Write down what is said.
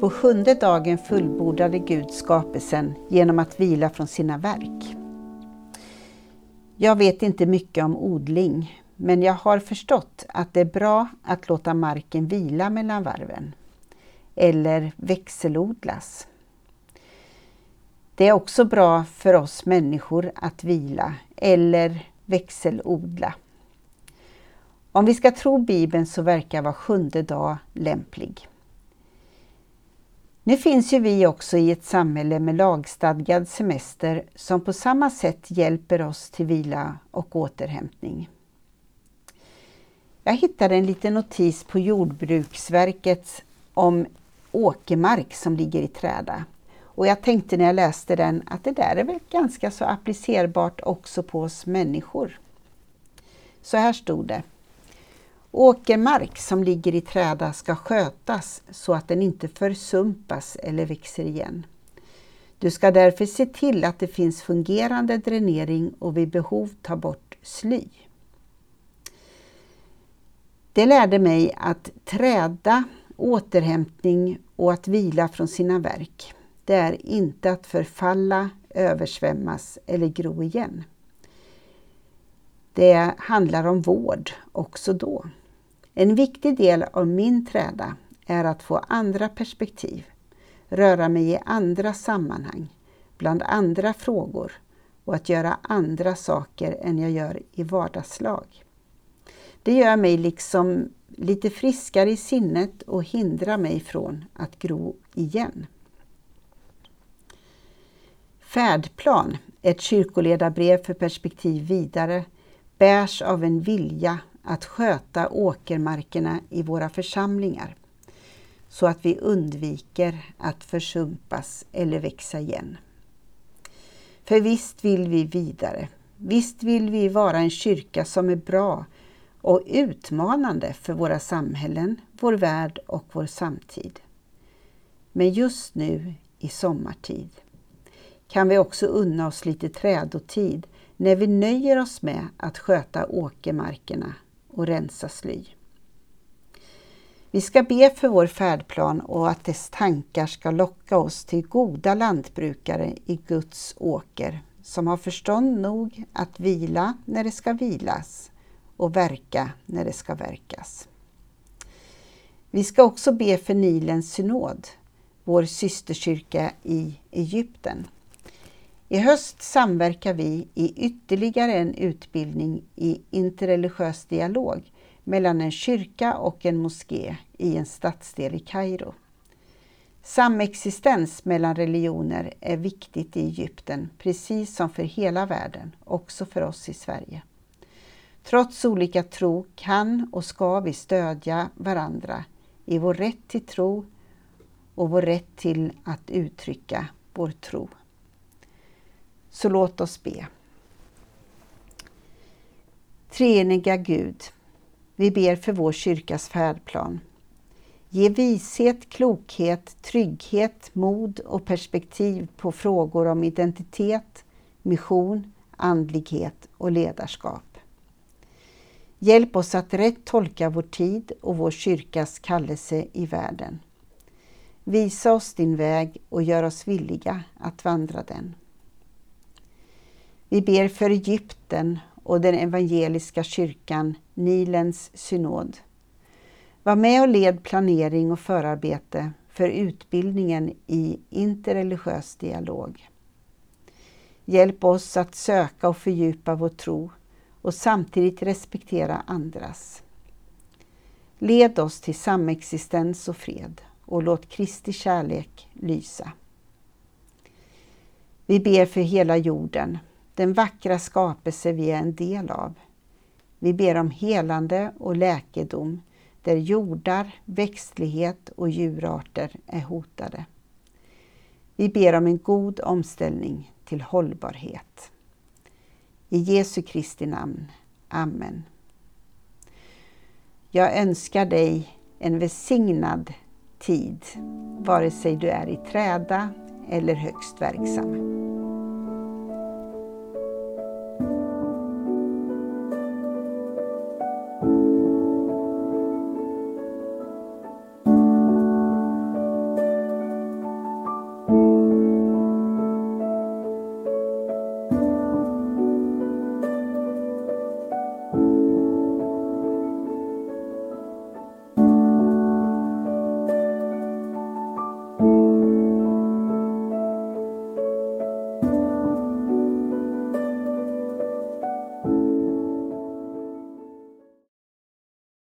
På sjunde dagen fullbordade Gud skapelsen genom att vila från sina verk. Jag vet inte mycket om odling, men jag har förstått att det är bra att låta marken vila mellan varven, eller växelodlas. Det är också bra för oss människor att vila eller växelodla. Om vi ska tro Bibeln så verkar var sjunde dag lämplig. Nu finns ju vi också i ett samhälle med lagstadgad semester som på samma sätt hjälper oss till vila och återhämtning. Jag hittade en liten notis på Jordbruksverket om åkermark som ligger i träda. Och jag tänkte när jag läste den att det där är väl ganska så applicerbart också på oss människor. Så här stod det. Åkermark som ligger i träda ska skötas så att den inte försumpas eller växer igen. Du ska därför se till att det finns fungerande dränering och vid behov ta bort sly. Det lärde mig att träda, återhämtning och att vila från sina verk. Det är inte att förfalla, översvämmas eller gro igen. Det handlar om vård också då. En viktig del av min träda är att få andra perspektiv, röra mig i andra sammanhang, bland andra frågor och att göra andra saker än jag gör i vardagslag. Det gör mig liksom lite friskare i sinnet och hindrar mig från att gro igen. Färdplan, ett kyrkoledarbrev för perspektiv vidare, bärs av en vilja att sköta åkermarkerna i våra församlingar så att vi undviker att försumpas eller växa igen. För visst vill vi vidare. Visst vill vi vara en kyrka som är bra och utmanande för våra samhällen, vår värld och vår samtid. Men just nu i sommartid kan vi också unna oss lite trädotid när vi nöjer oss med att sköta åkermarkerna och rensa sly. Vi ska be för vår färdplan och att dess tankar ska locka oss till goda lantbrukare i Guds åker som har förstånd nog att vila när det ska vilas och verka när det ska verkas. Vi ska också be för Nilens synod, vår systerkyrka i Egypten. I höst samverkar vi i ytterligare en utbildning i interreligiös dialog mellan en kyrka och en moské i en stadsdel i Kairo. Samexistens mellan religioner är viktigt i Egypten, precis som för hela världen, också för oss i Sverige. Trots olika tro kan och ska vi stödja varandra i vår rätt till tro och vår rätt till att uttrycka vår tro. Så låt oss be. Treeniga Gud, vi ber för vår kyrkas färdplan. Ge vishet, klokhet, trygghet, mod och perspektiv på frågor om identitet, mission, andlighet och ledarskap. Hjälp oss att rätt tolka vår tid och vår kyrkas kallelse i världen. Visa oss din väg och gör oss villiga att vandra den. Vi ber för Egypten och den evangeliska kyrkan, Nilens synod. Var med och led planering och förarbete för utbildningen i interreligiös dialog. Hjälp oss att söka och fördjupa vår tro och samtidigt respektera andras. Led oss till samexistens och fred och låt Kristi kärlek lysa. Vi ber för hela jorden, den vackra skapelse vi är en del av. Vi ber om helande och läkedom där jordar, växtlighet och djurarter är hotade. Vi ber om en god omställning till hållbarhet. I Jesu Kristi namn. Amen. Jag önskar dig en välsignad tid, vare sig du är i träda eller högst verksam.